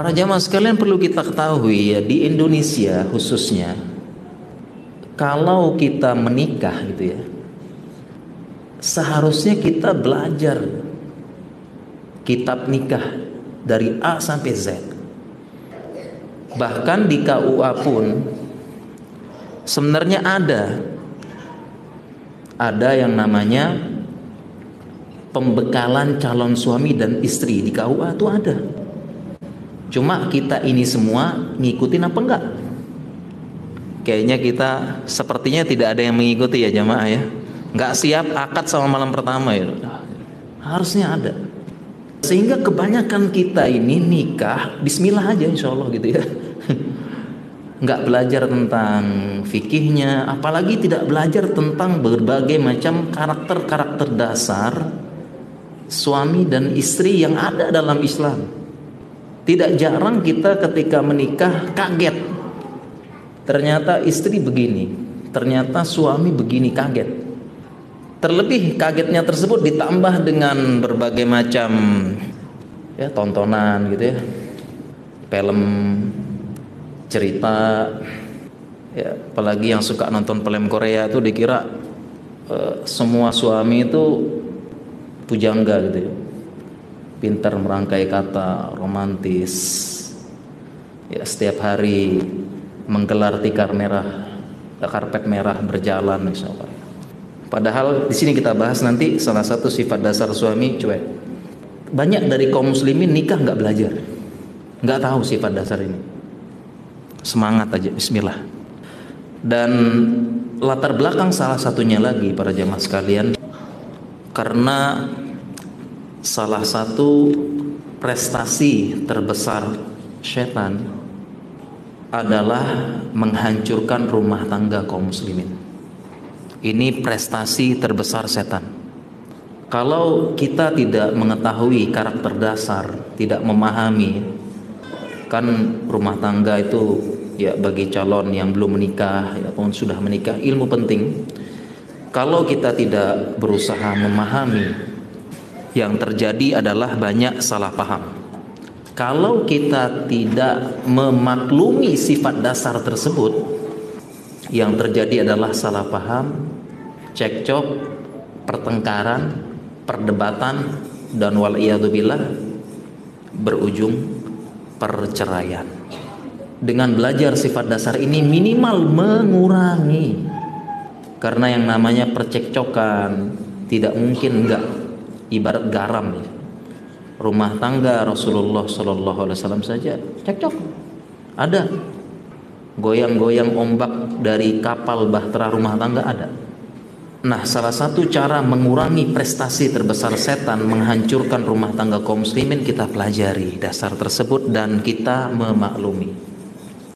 Para jamaah sekalian perlu kita ketahui ya di Indonesia khususnya kalau kita menikah gitu ya seharusnya kita belajar kitab nikah dari A sampai Z. Bahkan di KUA pun sebenarnya ada ada yang namanya pembekalan calon suami dan istri di KUA itu ada. Cuma kita ini semua ngikutin apa enggak? Kayaknya kita sepertinya tidak ada yang mengikuti ya jamaah ya. Enggak siap akad sama malam pertama ya. Harusnya ada. Sehingga kebanyakan kita ini nikah Bismillah aja insya Allah gitu ya Nggak belajar tentang fikihnya Apalagi tidak belajar tentang berbagai macam karakter-karakter dasar Suami dan istri yang ada dalam Islam tidak jarang kita ketika menikah kaget. Ternyata istri begini, ternyata suami begini kaget. Terlebih kagetnya tersebut ditambah dengan berbagai macam ya tontonan gitu ya. Film cerita ya apalagi yang suka nonton film Korea itu dikira uh, semua suami itu pujangga gitu ya pintar merangkai kata, romantis. Ya, setiap hari menggelar tikar merah, karpet merah berjalan misalnya. Padahal di sini kita bahas nanti salah satu sifat dasar suami cuek. Banyak dari kaum muslimin nikah nggak belajar, nggak tahu sifat dasar ini. Semangat aja, Bismillah. Dan latar belakang salah satunya lagi para jamaah sekalian, karena salah satu prestasi terbesar setan adalah menghancurkan rumah tangga kaum muslimin. Ini prestasi terbesar setan. Kalau kita tidak mengetahui karakter dasar, tidak memahami kan rumah tangga itu ya bagi calon yang belum menikah ataupun sudah menikah ilmu penting. Kalau kita tidak berusaha memahami yang terjadi adalah banyak salah paham. Kalau kita tidak memaklumi sifat dasar tersebut, yang terjadi adalah salah paham, cekcok, pertengkaran, perdebatan, dan wal berujung perceraian. Dengan belajar sifat dasar ini minimal mengurangi karena yang namanya percekcokan tidak mungkin enggak ibarat garam ya. rumah tangga Rasulullah Shallallahu Alaihi Wasallam saja cekcok ada goyang-goyang ombak dari kapal bahtera rumah tangga ada Nah, salah satu cara mengurangi prestasi terbesar setan menghancurkan rumah tangga kaum muslimin kita pelajari dasar tersebut dan kita memaklumi.